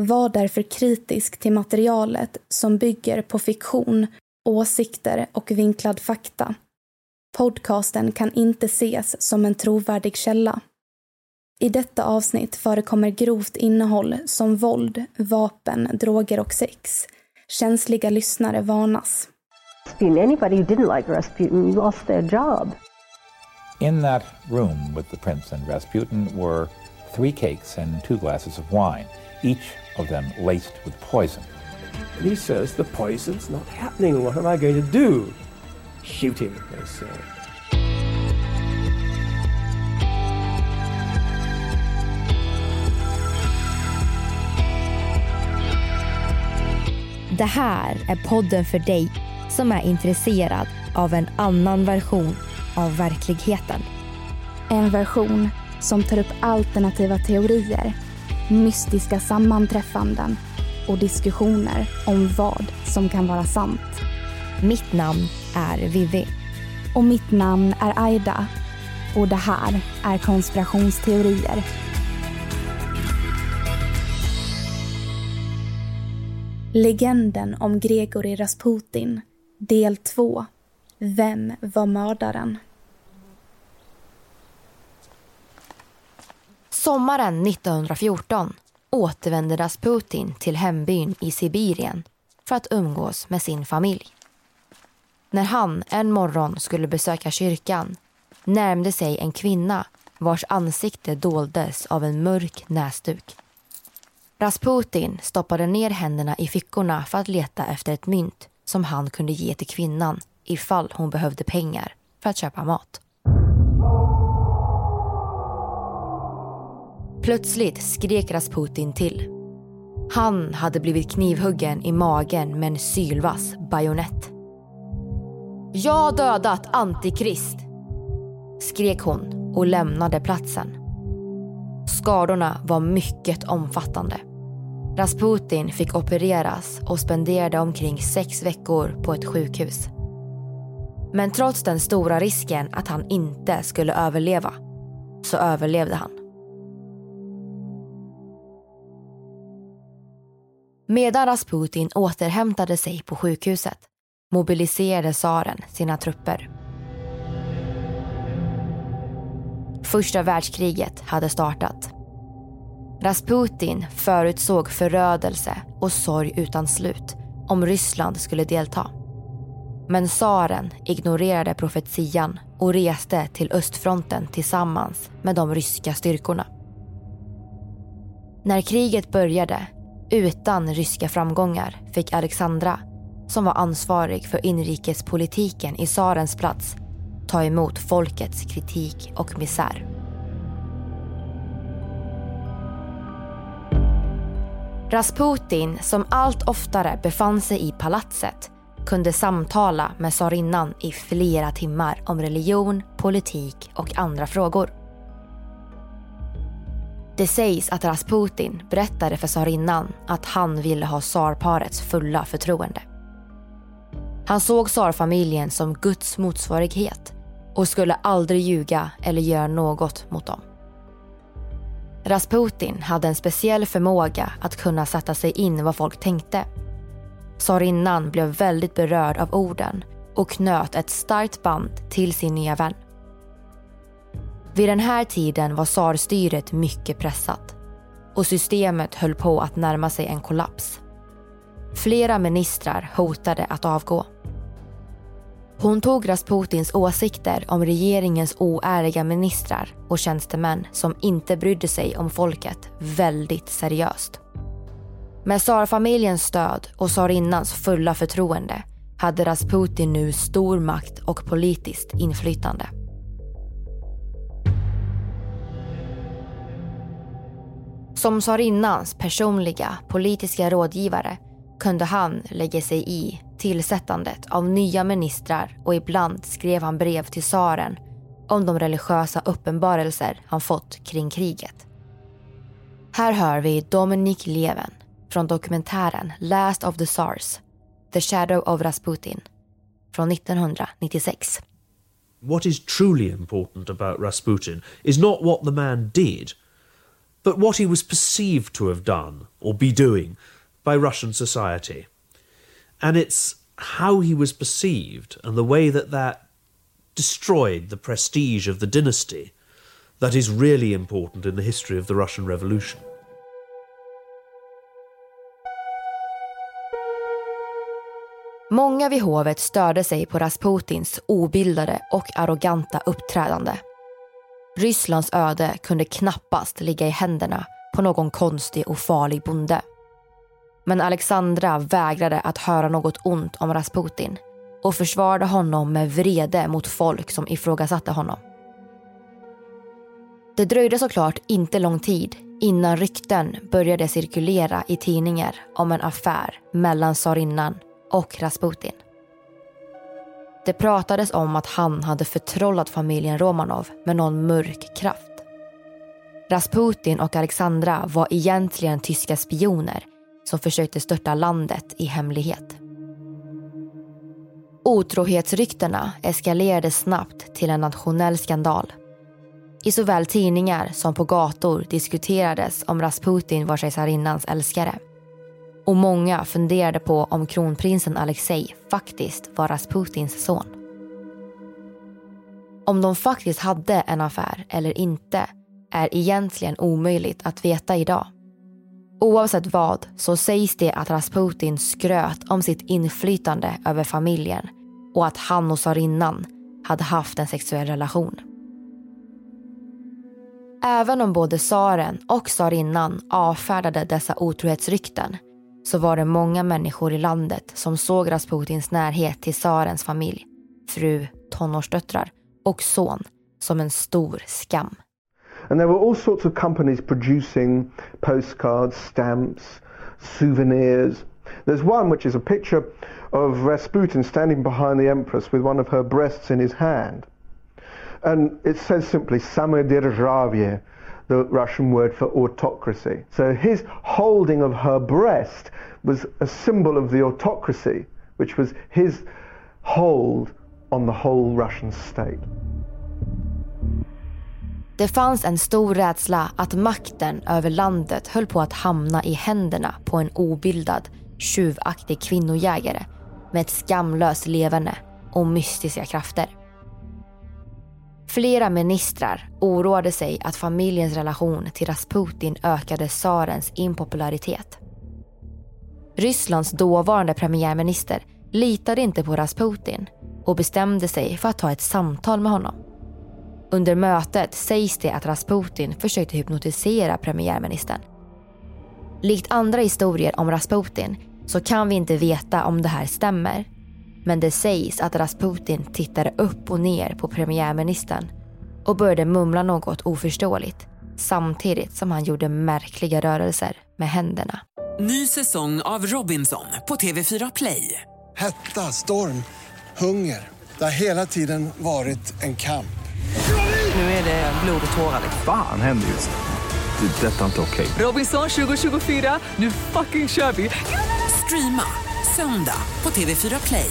Var därför kritisk till materialet som bygger på fiktion, åsikter och vinklad fakta. Podcasten kan inte ses som en trovärdig källa. I detta avsnitt förekommer grovt innehåll som våld, vapen, droger och sex. Känsliga lyssnare varnas. Rasputin. Anybody who didn't like Rasputin lost their job. In that room with the prince and Rasputin were three cakes and two glasses of wine, each of them laced with poison. And he says, The poison's not happening. What am I going to do? Shoot him, they say. Det här är podden för dig som är intresserad av en annan version av verkligheten. En version som tar upp alternativa teorier, mystiska sammanträffanden och diskussioner om vad som kan vara sant. Mitt namn är Vivi. Och mitt namn är Aida. Och det här är konspirationsteorier. Legenden om Gregori Rasputin, del 2. Vem var mördaren? Sommaren 1914 återvände Rasputin till hembyn i Sibirien för att umgås med sin familj. När han en morgon skulle besöka kyrkan närmde sig en kvinna vars ansikte doldes av en mörk näsduk. Rasputin stoppade ner händerna i fickorna för att leta efter ett mynt som han kunde ge till kvinnan ifall hon behövde pengar för att köpa mat. Plötsligt skrek Rasputin till. Han hade blivit knivhuggen i magen med en sylvass bajonett. Jag har dödat Antikrist, skrek hon och lämnade platsen. Skadorna var mycket omfattande. Rasputin fick opereras och spenderade omkring sex veckor på ett sjukhus. Men trots den stora risken att han inte skulle överleva så överlevde han. Medan Rasputin återhämtade sig på sjukhuset mobiliserade tsaren sina trupper. Första världskriget hade startat. Rasputin förutsåg förödelse och sorg utan slut om Ryssland skulle delta. Men tsaren ignorerade profetian och reste till östfronten tillsammans med de ryska styrkorna. När kriget började, utan ryska framgångar, fick Alexandra, som var ansvarig för inrikespolitiken i tsarens plats, ta emot folkets kritik och misär. Rasputin, som allt oftare befann sig i palatset, kunde samtala med tsarinnan i flera timmar om religion, politik och andra frågor. Det sägs att Rasputin berättade för tsarinnan att han ville ha tsarparets fulla förtroende. Han såg tsarfamiljen som Guds motsvarighet och skulle aldrig ljuga eller göra något mot dem. Rasputin hade en speciell förmåga att kunna sätta sig in i vad folk tänkte. Tsarinnan blev väldigt berörd av orden och knöt ett starkt band till sin nya vän. Vid den här tiden var tsarstyret mycket pressat och systemet höll på att närma sig en kollaps. Flera ministrar hotade att avgå. Hon tog Rasputins åsikter om regeringens oärliga ministrar och tjänstemän som inte brydde sig om folket väldigt seriöst. Med tsarfamiljens stöd och tsarinnans fulla förtroende hade Rasputin nu stor makt och politiskt inflytande. Som tsarinnans personliga politiska rådgivare kunde han lägga sig i tillsättandet av nya ministrar och ibland skrev han brev till tsaren om de religiösa uppenbarelser han fått kring kriget. Här hör vi Dominik Leven från dokumentären Last of the Tsars, The Shadow of Rasputin från 1996. What is truly important about Rasputin is not what the man did, but what he was perceived to have done or be doing by Russian society. And it's how he was perceived and the way that that destroyed the prestige of the dynasty that is really important in the history of the Russian Revolution. Många vid hovet störde sig på Rasputins obildade och arroganta uppträdande. Rysslands öde kunde knappast ligga i händerna på någon konstig och farlig bonde. Men Alexandra vägrade att höra något ont om Rasputin och försvarade honom med vrede mot folk som ifrågasatte honom. Det dröjde såklart inte lång tid innan rykten började cirkulera i tidningar om en affär mellan tsarinnan och Rasputin. Det pratades om att han hade förtrollat familjen Romanov med någon mörk kraft. Rasputin och Alexandra var egentligen tyska spioner som försökte störta landet i hemlighet. Otrohetsryktena eskalerade snabbt till en nationell skandal. I såväl tidningar som på gator diskuterades om Rasputin var kejsarinnans älskare. Och många funderade på om kronprinsen Alexei faktiskt var Rasputins son. Om de faktiskt hade en affär eller inte är egentligen omöjligt att veta idag. Oavsett vad så sägs det att Rasputin skröt om sitt inflytande över familjen och att han och tsarinnan hade haft en sexuell relation. Även om både tsaren och tsarinnan avfärdade dessa otrohetsrykten så var det många människor i landet som såg Rasputins närhet till tsarens familj, fru, tonårsdöttrar och son som en stor skam. And there were all sorts of companies producing postcards, stamps, souvenirs. There's one which is a picture of Rasputin standing behind the Empress with one of her breasts in his hand. And it says simply Samoderzhavie, the Russian word for autocracy. So his holding of her breast was a symbol of the autocracy, which was his hold on the whole Russian state. Det fanns en stor rädsla att makten över landet höll på att hamna i händerna på en obildad, tjuvaktig kvinnojägare med ett skamlöst levande och mystiska krafter. Flera ministrar oroade sig att familjens relation till Rasputin ökade tsarens impopularitet. Rysslands dåvarande premiärminister litade inte på Rasputin och bestämde sig för att ta ett samtal med honom. Under mötet sägs det att Rasputin försökte hypnotisera premiärministern. Likt andra historier om Rasputin så kan vi inte veta om det här stämmer. Men det sägs att Rasputin tittade upp och ner på premiärministern och började mumla något oförståeligt samtidigt som han gjorde märkliga rörelser med händerna. Ny säsong av Robinson på TV4 Play. Hetta, storm, hunger. Det har hela tiden varit en kamp. Nu är det blod och tårar. Fan händer just nu. Det. Detta är inte okej. Robinson 2024, nu fucking kör vi! Streama söndag på TV4 Play.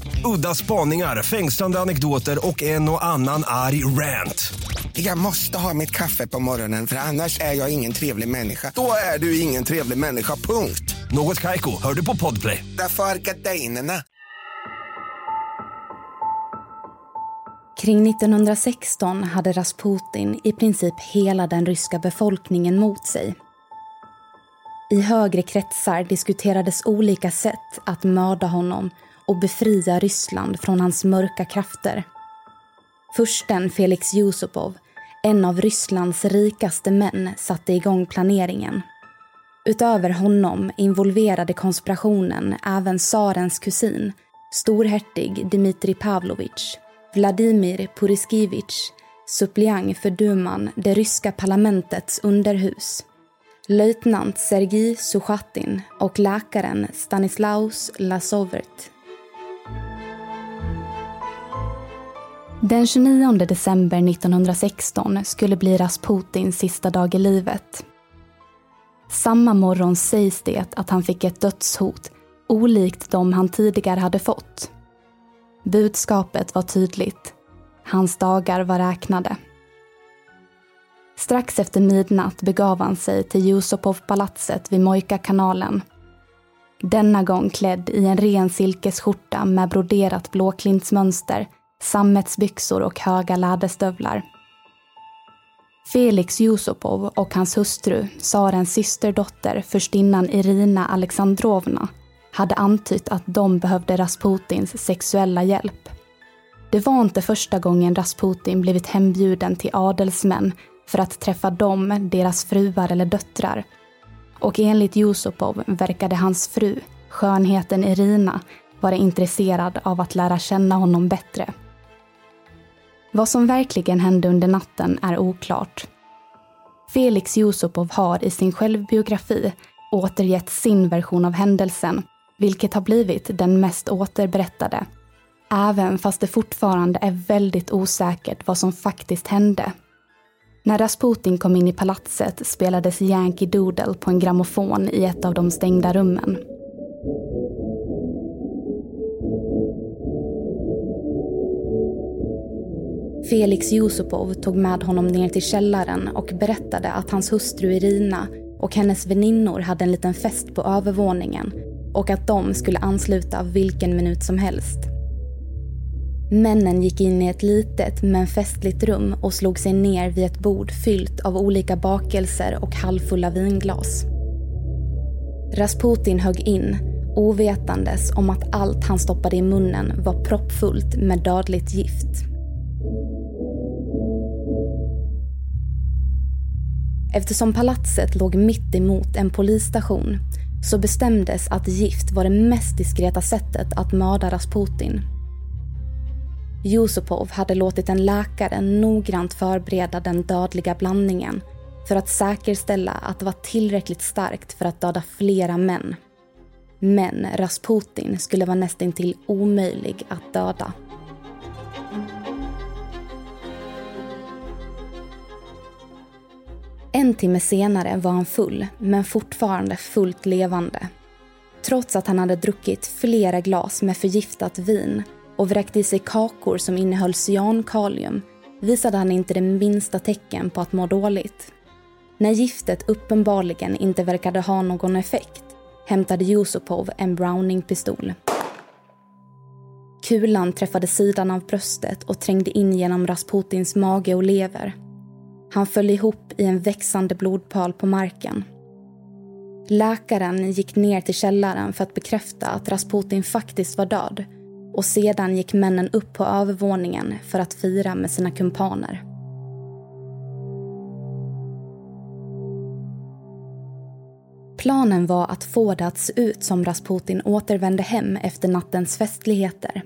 Udda spaningar, fängslande anekdoter och en och annan arg rant. Jag måste ha mitt kaffe på morgonen för annars är jag ingen trevlig människa. Då är du ingen trevlig människa, punkt. Något Kaiko, hör du på Podplay. Därför är gardinerna. Kring 1916 hade Rasputin i princip hela den ryska befolkningen mot sig. I högre kretsar diskuterades olika sätt att mörda honom och befria Ryssland från hans mörka krafter. Fursten Felix Yusupov, en av Rysslands rikaste män, satte igång planeringen. Utöver honom involverade konspirationen även tsarens kusin, storhertig Dmitrij Pavlovich, Vladimir Puriskivich, suppleant för duman, det ryska parlamentets underhus, löjtnant Sergij Suchatin och läkaren Stanislaus Lasovert. Den 29 december 1916 skulle bli Rasputins sista dag i livet. Samma morgon sägs det att han fick ett dödshot olikt de han tidigare hade fått. Budskapet var tydligt. Hans dagar var räknade. Strax efter midnatt begav han sig till Yusupov-palatset vid Mojka-kanalen. Denna gång klädd i en ren silkesskjorta med broderat blåklintsmönster, sammetsbyxor och höga läderstövlar. Felix Yusupov och hans hustru, tsarens systerdotter, förstinnan Irina Alexandrovna, hade antytt att de behövde Rasputins sexuella hjälp. Det var inte första gången Rasputin blivit hembjuden till adelsmän för att träffa dem, deras fruar eller döttrar. Och enligt Yusupov verkade hans fru, skönheten Irina, vara intresserad av att lära känna honom bättre. Vad som verkligen hände under natten är oklart. Felix Yusupov har i sin självbiografi återgett sin version av händelsen, vilket har blivit den mest återberättade. Även fast det fortfarande är väldigt osäkert vad som faktiskt hände. När Rasputin kom in i palatset spelades Yankee Doodle på en grammofon i ett av de stängda rummen. Felix Yusupov tog med honom ner till källaren och berättade att hans hustru Irina och hennes väninnor hade en liten fest på övervåningen och att de skulle ansluta vilken minut som helst. Männen gick in i ett litet men festligt rum och slog sig ner vid ett bord fyllt av olika bakelser och halvfulla vinglas. Rasputin högg in, ovetandes om att allt han stoppade i munnen var proppfullt med dödligt gift. Eftersom palatset låg mitt emot en polisstation så bestämdes att gift var det mest diskreta sättet att mörda Rasputin. Yusupov hade låtit en läkare noggrant förbereda den dödliga blandningen för att säkerställa att det var tillräckligt starkt för att döda flera män. Men Rasputin skulle vara nästintill omöjlig att döda. En timme senare var han full, men fortfarande fullt levande. Trots att han hade druckit flera glas med förgiftat vin och vräkt i sig kakor som innehöll cyankalium visade han inte det minsta tecken på att må dåligt. När giftet uppenbarligen inte verkade ha någon effekt hämtade Yusupov en Browning-pistol. Kulan träffade sidan av bröstet och trängde in genom Rasputins mage och lever. Han föll ihop i en växande blodpöl på marken. Läkaren gick ner till källaren för att bekräfta att Rasputin faktiskt var död och sedan gick männen upp på övervåningen för att fira med sina kumpaner. Planen var att få det att se ut som Rasputin återvände hem efter nattens festligheter.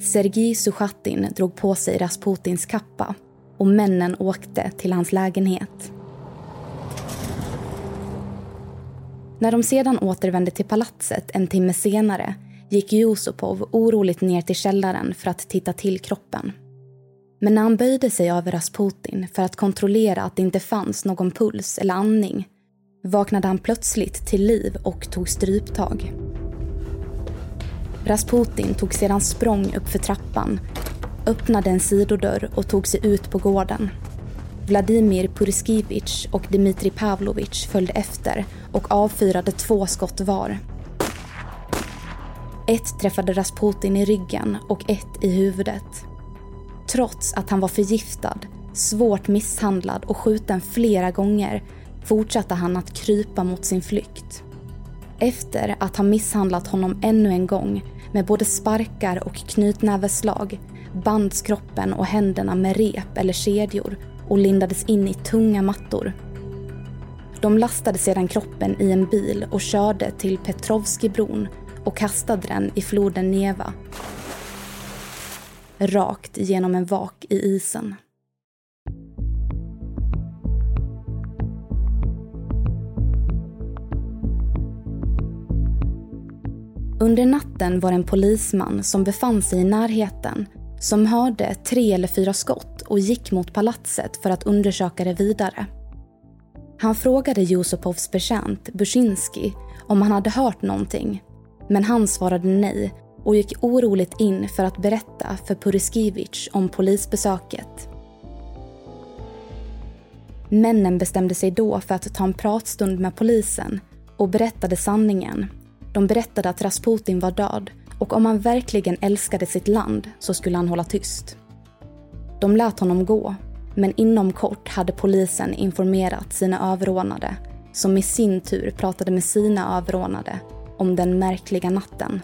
Sergej Suchatin drog på sig Rasputins kappa och männen åkte till hans lägenhet. När de sedan återvände till palatset en timme senare gick Yusupov oroligt ner till källaren för att titta till kroppen. Men när han böjde sig över Rasputin för att kontrollera att det inte fanns någon puls eller andning vaknade han plötsligt till liv och tog stryptag. Rasputin tog sedan språng upp för trappan öppnade en sidodörr och tog sig ut på gården. Vladimir Puriskivich och Dmitrij Pavlovich följde efter och avfyrade två skott var. Ett träffade Rasputin i ryggen och ett i huvudet. Trots att han var förgiftad, svårt misshandlad och skjuten flera gånger fortsatte han att krypa mot sin flykt. Efter att ha misshandlat honom ännu en gång med både sparkar och knytnäveslag bands kroppen och händerna med rep eller kedjor och lindades in i tunga mattor. De lastade sedan kroppen i en bil och körde till Petrovskibron och kastade den i floden Neva. Rakt genom en vak i isen. Under natten var det en polisman som befann sig i närheten som hörde tre eller fyra skott och gick mot palatset för att undersöka det vidare. Han frågade Jusupovs betjänt Bushinski om han hade hört någonting men han svarade nej och gick oroligt in för att berätta för Puriskivich om polisbesöket. Männen bestämde sig då för att ta en pratstund med polisen och berättade sanningen. De berättade att Rasputin var död och om han verkligen älskade sitt land så skulle han hålla tyst. De lät honom gå, men inom kort hade polisen informerat sina överordnade som i sin tur pratade med sina överordnade om den märkliga natten.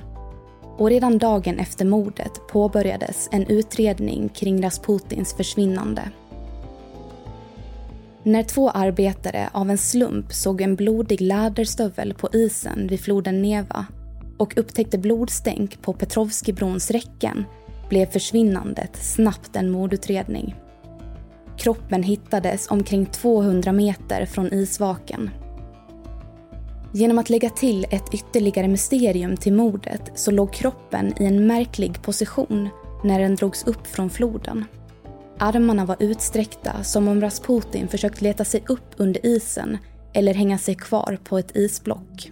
Och redan dagen efter mordet påbörjades en utredning kring Rasputins försvinnande. När två arbetare av en slump såg en blodig läderstövel på isen vid floden Neva och upptäckte blodstänk på Petrovskibrons räcken blev försvinnandet snabbt en mordutredning. Kroppen hittades omkring 200 meter från isvaken. Genom att lägga till ett ytterligare mysterium till mordet så låg kroppen i en märklig position när den drogs upp från floden. Armarna var utsträckta som om Rasputin försökt leta sig upp under isen eller hänga sig kvar på ett isblock.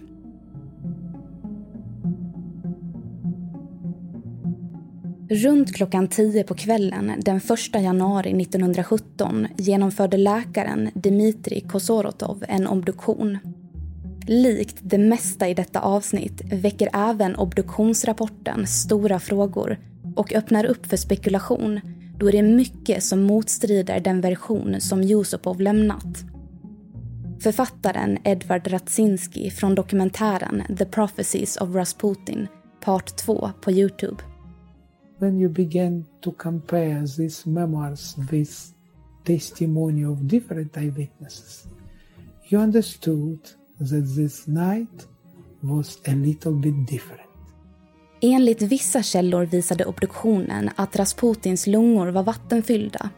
Runt klockan 10 på kvällen den 1 januari 1917 genomförde läkaren Dmitrij Kosorotov en obduktion. Likt det mesta i detta avsnitt väcker även obduktionsrapporten stora frågor och öppnar upp för spekulation då det är mycket som motstrider den version som Yusupov lämnat. Författaren Edvard Radzinski från dokumentären The Prophecies of Rasputin, part 2 på Youtube when you begin to compare these memoirs, this testimony of different eyewitnesses, you understood that this night was a little bit different. Enligt vissa källor visade obduktionen att Rasputins lungor var vattenfyllda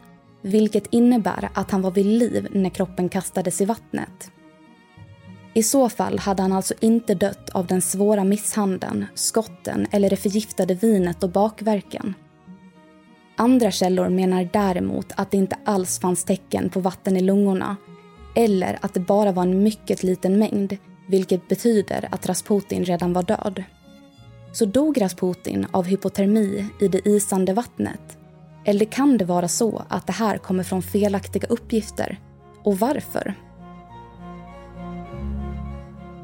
vilket innebär att han var vid liv när kroppen kastades i vattnet. I så fall hade han alltså inte dött av den svåra misshandeln, skotten eller det förgiftade vinet och bakverken. Andra källor menar däremot att det inte alls fanns tecken på vatten i lungorna eller att det bara var en mycket liten mängd vilket betyder att Rasputin redan var död. Så dog Rasputin av hypotermi i det isande vattnet? Eller kan det vara så att det här kommer från felaktiga uppgifter? Och varför?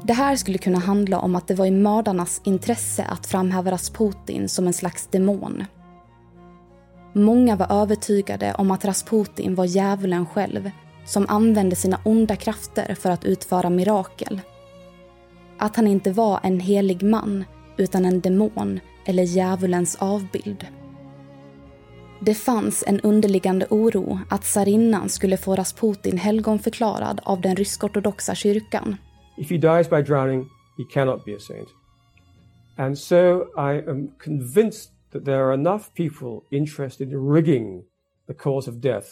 Det här skulle kunna handla om att det var i mördarnas intresse att framhäva Rasputin som en slags demon. Många var övertygade om att Rasputin var djävulen själv som använde sina onda krafter för att utföra mirakel. Att han inte var en helig man utan en demon eller djävulens avbild. Det fanns en underliggande oro att tsarinnan skulle få Rasputin helgonförklarad av den rysk-ortodoxa kyrkan. If he dies by drowning, he cannot be a saint. And so I am convinced that there are enough people interested in rigging the cause of death.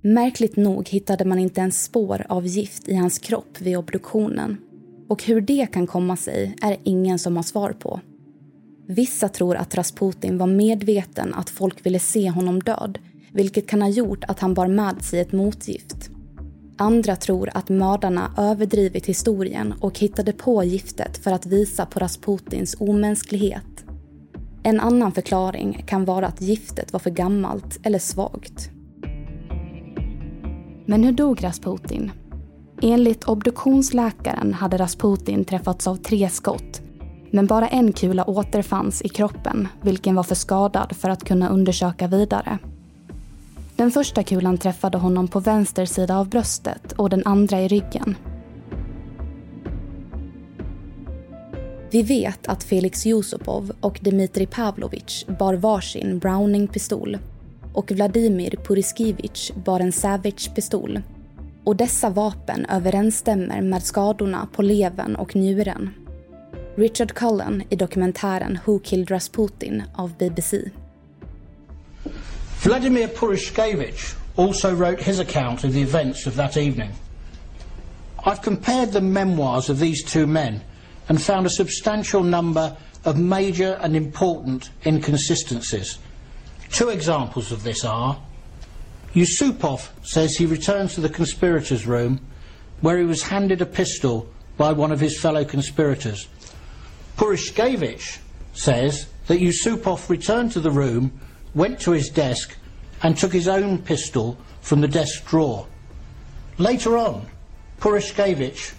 Märkligt nog hittade man inte ens spår av gift i hans kropp vid obduktionen. Och hur det kan komma sig är ingen som har svar på. Vissa tror att Rasputin var medveten att folk ville se honom död vilket kan ha gjort att han bar med sig ett motgift. Andra tror att mördarna överdrivit historien och hittade på giftet för att visa på Rasputins omänsklighet. En annan förklaring kan vara att giftet var för gammalt eller svagt. Men hur dog Rasputin? Enligt obduktionsläkaren hade Rasputin träffats av tre skott men bara en kula återfanns i kroppen vilken var för skadad för att kunna undersöka vidare. Den första kulan träffade honom på vänster sida av bröstet och den andra i ryggen. Vi vet att Felix Yusupov och Dmitrij Pavlovich bar varsin Browning-pistol och Vladimir Puriskivich bar en Savage-pistol. Och dessa vapen överensstämmer med skadorna på levern och njuren. Richard Cullen i dokumentären Who Killed Rasputin av BBC. Vladimir Purishkevich also wrote his account of the events of that evening. I've compared the memoirs of these two men and found a substantial number of major and important inconsistencies. Two examples of this are Yusupov says he returned to the conspirators' room where he was handed a pistol by one of his fellow conspirators. Purishkevich says that Yusupov returned to the room, went to his desk, and took his own pistol from the desk drawer. Later on, Purishkevich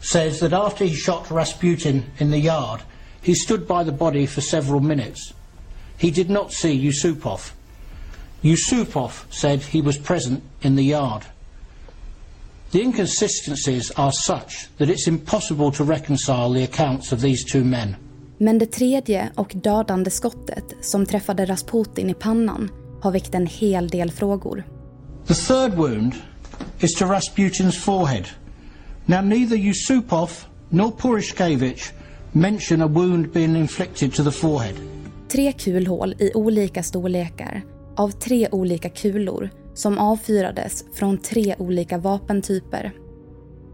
says that after he shot Rasputin in the yard, he stood by the body for several minutes. He did not see Yusupov. Yusupov said he was present in the yard. The inconsistencies are such that it's impossible to reconcile the accounts of these two men. Men det tredje och dödande skottet som träffade Rasputin i pannan har väckt en hel del frågor. The third wound is to Rasputin's forehead. Now neither Yusupov nor Purishkevich mention a wound being inflicted to the forehead. Tre kulhål i olika storlekar av tre olika kulor som avfyrades från tre olika vapentyper.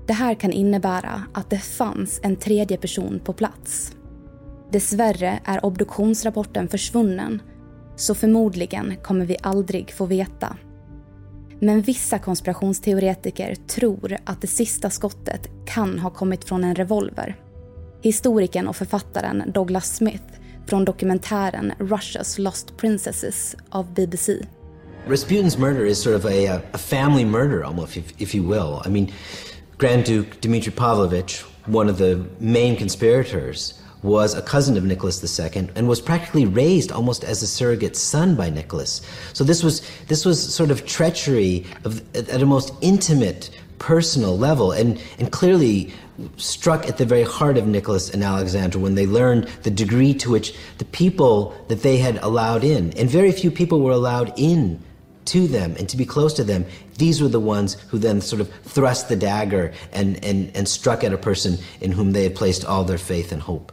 Det här kan innebära att det fanns en tredje person på plats. Dessvärre är obduktionsrapporten försvunnen så förmodligen kommer vi aldrig få veta. Men vissa konspirationsteoretiker tror att det sista skottet kan ha kommit från en revolver. Historikern och författaren Douglas Smith från dokumentären Russia's Lost Princesses av BBC. Rasputin's murder is sort of a, uh, a family murder, almost, if, if you will. I mean, Grand Duke Dmitry Pavlovich, one of the main conspirators, was a cousin of Nicholas II and was practically raised almost as a surrogate son by Nicholas. So this was this was sort of treachery of, at a most intimate, personal level, and and clearly struck at the very heart of Nicholas and Alexandra when they learned the degree to which the people that they had allowed in, and very few people were allowed in to them and to be close to them, these were the ones who then sort of thrust the dagger and, and, and struck at a person in whom they had placed all their faith and hope.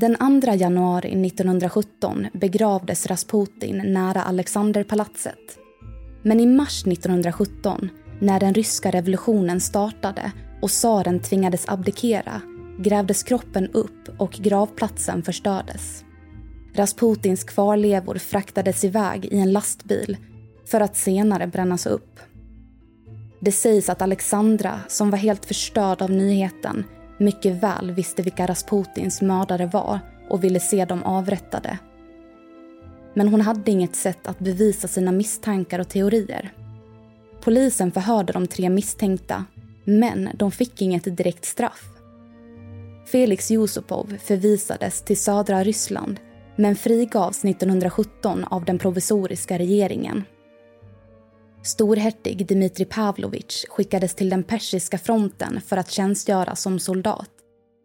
Den 2 januari 1917 begravdes Rasputin nära Alexanderpalatset. Men i mars 1917, när den ryska revolutionen startade och tsaren tvingades abdikera, grävdes kroppen upp och gravplatsen förstördes. Rasputins kvarlevor fraktades iväg i en lastbil för att senare brännas upp. Det sägs att Alexandra, som var helt förstörd av nyheten, mycket väl visste vilka Rasputins mördare var och ville se dem avrättade. Men hon hade inget sätt att bevisa sina misstankar och teorier. Polisen förhörde de tre misstänkta, men de fick inget direkt straff. Felix Yusupov förvisades till södra Ryssland men frigavs 1917 av den provisoriska regeringen. Storhertig Dmitrij Pavlovich skickades till den persiska fronten för att tjänstgöra som soldat.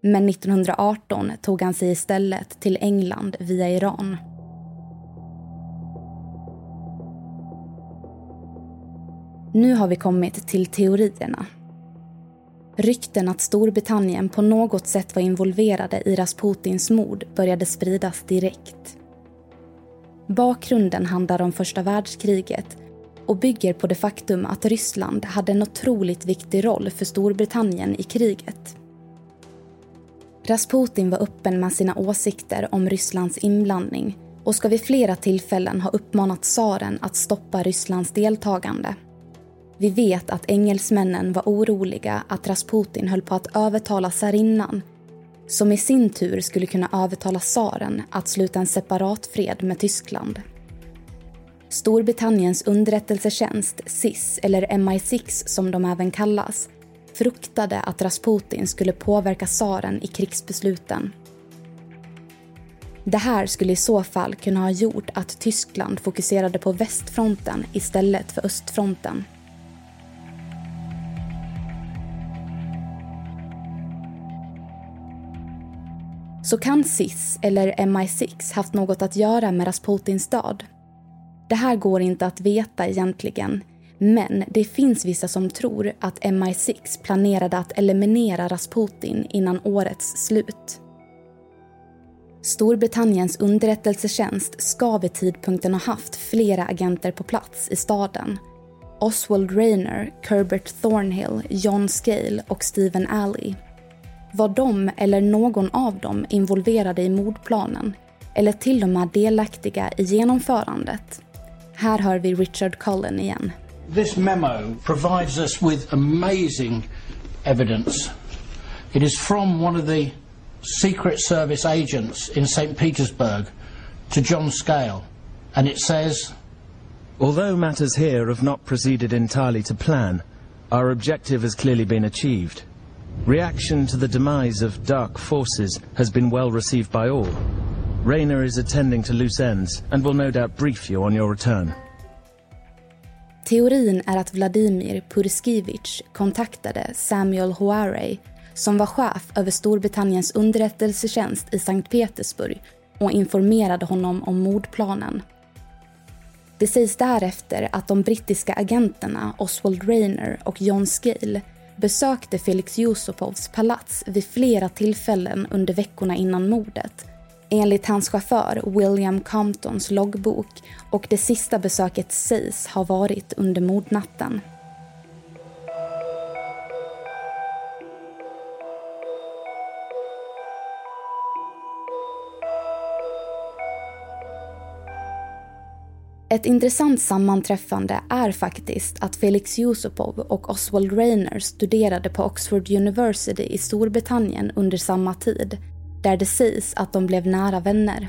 Men 1918 tog han sig istället till England via Iran. Nu har vi kommit till teorierna. Rykten att Storbritannien på något sätt var involverade i Rasputins mord började spridas direkt. Bakgrunden handlar om första världskriget och bygger på det faktum att Ryssland hade en otroligt viktig roll för Storbritannien i kriget. Rasputin var öppen med sina åsikter om Rysslands inblandning och ska vid flera tillfällen ha uppmanat tsaren att stoppa Rysslands deltagande. Vi vet att engelsmännen var oroliga att Rasputin höll på att övertala tsarinnan som i sin tur skulle kunna övertala tsaren att sluta en separat fred med Tyskland. Storbritanniens underrättelsetjänst, SIS, eller MI6 som de även kallas, fruktade att Rasputin skulle påverka tsaren i krigsbesluten. Det här skulle i så fall kunna ha gjort att Tyskland fokuserade på västfronten istället för östfronten. Så kan SIS eller MI6 haft något att göra med Rasputins död? Det här går inte att veta egentligen, men det finns vissa som tror att MI6 planerade att eliminera Rasputin innan årets slut. Storbritanniens underrättelsetjänst ska vid tidpunkten ha haft flera agenter på plats i staden. Oswald Rayner, Herbert Thornhill, John Scale och Stephen Alley. Var de eller någon av dem involverade i mordplanen? Eller till och med delaktiga i genomförandet? Här hör vi Richard Cullen igen. This memo provides us with amazing evidence. It is from one of the Secret Service agents in St. Petersburg to John Scale, and it says Although matters here have not proceeded entirely to plan, our objective has clearly been achieved. Reaction to the demise of dark forces has been well received by all. Rayner is attending to loose ends and will no doubt brief you on your return. Teorin är att Vladimir Purskivich kontaktade Samuel Hoarey som var chef över Storbritanniens underrättelsetjänst i Sankt Petersburg och informerade honom om mordplanen. Det sägs därefter att de brittiska agenterna Oswald Rayner och John Scale besökte Felix Yusupovs palats vid flera tillfällen under veckorna innan mordet enligt hans chaufför William Comptons loggbok och det sista besöket sägs ha varit under mordnatten. Ett intressant sammanträffande är faktiskt att Felix Yusupov och Oswald Rayner studerade på Oxford University i Storbritannien under samma tid, där det sägs att de blev nära vänner.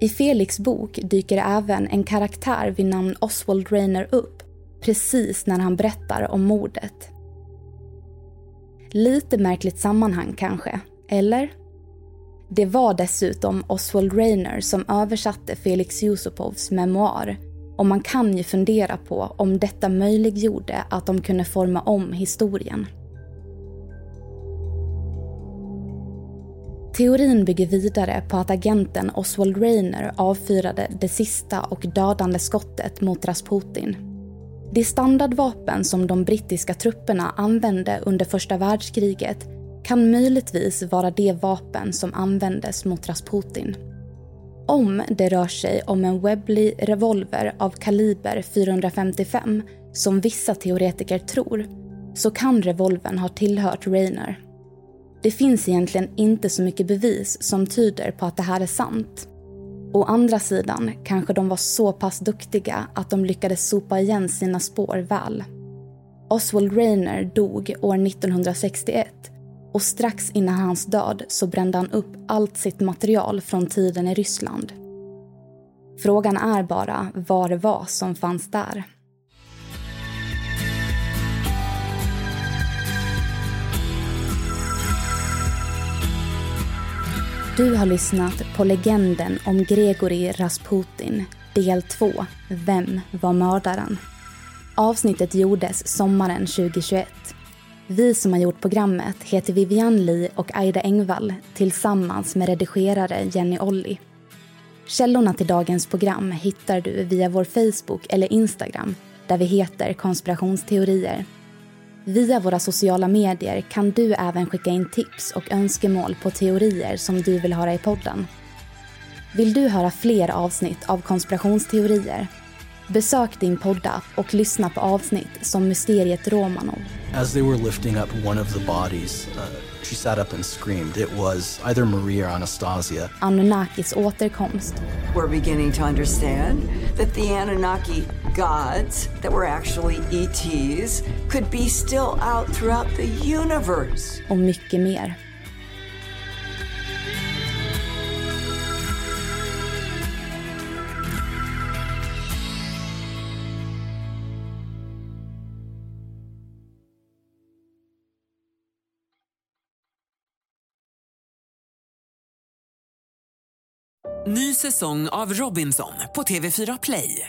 I Felix bok dyker även en karaktär vid namn Oswald Rayner upp, precis när han berättar om mordet. Lite märkligt sammanhang kanske, eller? Det var dessutom Oswald Rayner som översatte Felix Yusupovs memoar och man kan ju fundera på om detta möjliggjorde att de kunde forma om historien. Teorin bygger vidare på att agenten Oswald Rainer avfyrade det sista och dödande skottet mot Rasputin. Det standardvapen som de brittiska trupperna använde under första världskriget kan möjligtvis vara det vapen som användes mot Rasputin. Om det rör sig om en Webley revolver av kaliber 455, som vissa teoretiker tror, så kan revolvern ha tillhört Rainer. Det finns egentligen inte så mycket bevis som tyder på att det här är sant. Å andra sidan kanske de var så pass duktiga att de lyckades sopa igen sina spår väl. Oswald Rainer dog år 1961 och strax innan hans död så brände han upp allt sitt material från tiden i Ryssland. Frågan är bara vad det var som fanns där. Du har lyssnat på legenden om Gregory Rasputin, del 2, Vem var mördaren? Avsnittet gjordes sommaren 2021. Vi som har gjort programmet heter Vivian Lee och Aida Engvall tillsammans med redigerare Jenny Olli. Källorna till dagens program hittar du via vår Facebook eller Instagram där vi heter konspirationsteorier. Via våra sociala medier kan du även skicka in tips och önskemål på teorier som du vill höra i podden. Vill du höra fler avsnitt av konspirationsteorier? Besök din poddapp och lyssna på avsnitt som Mysteriet Romanov. As they were lifting up one of the bodies, uh, she sat up and screamed. It was either Maria or Anastasia. Anunnakis återkomst. We're beginning to understand that the Anunnaki gods that were actually ETs could be still out throughout the universe. Och mycket mer. Ny säsong av Robinson på TV4 Play.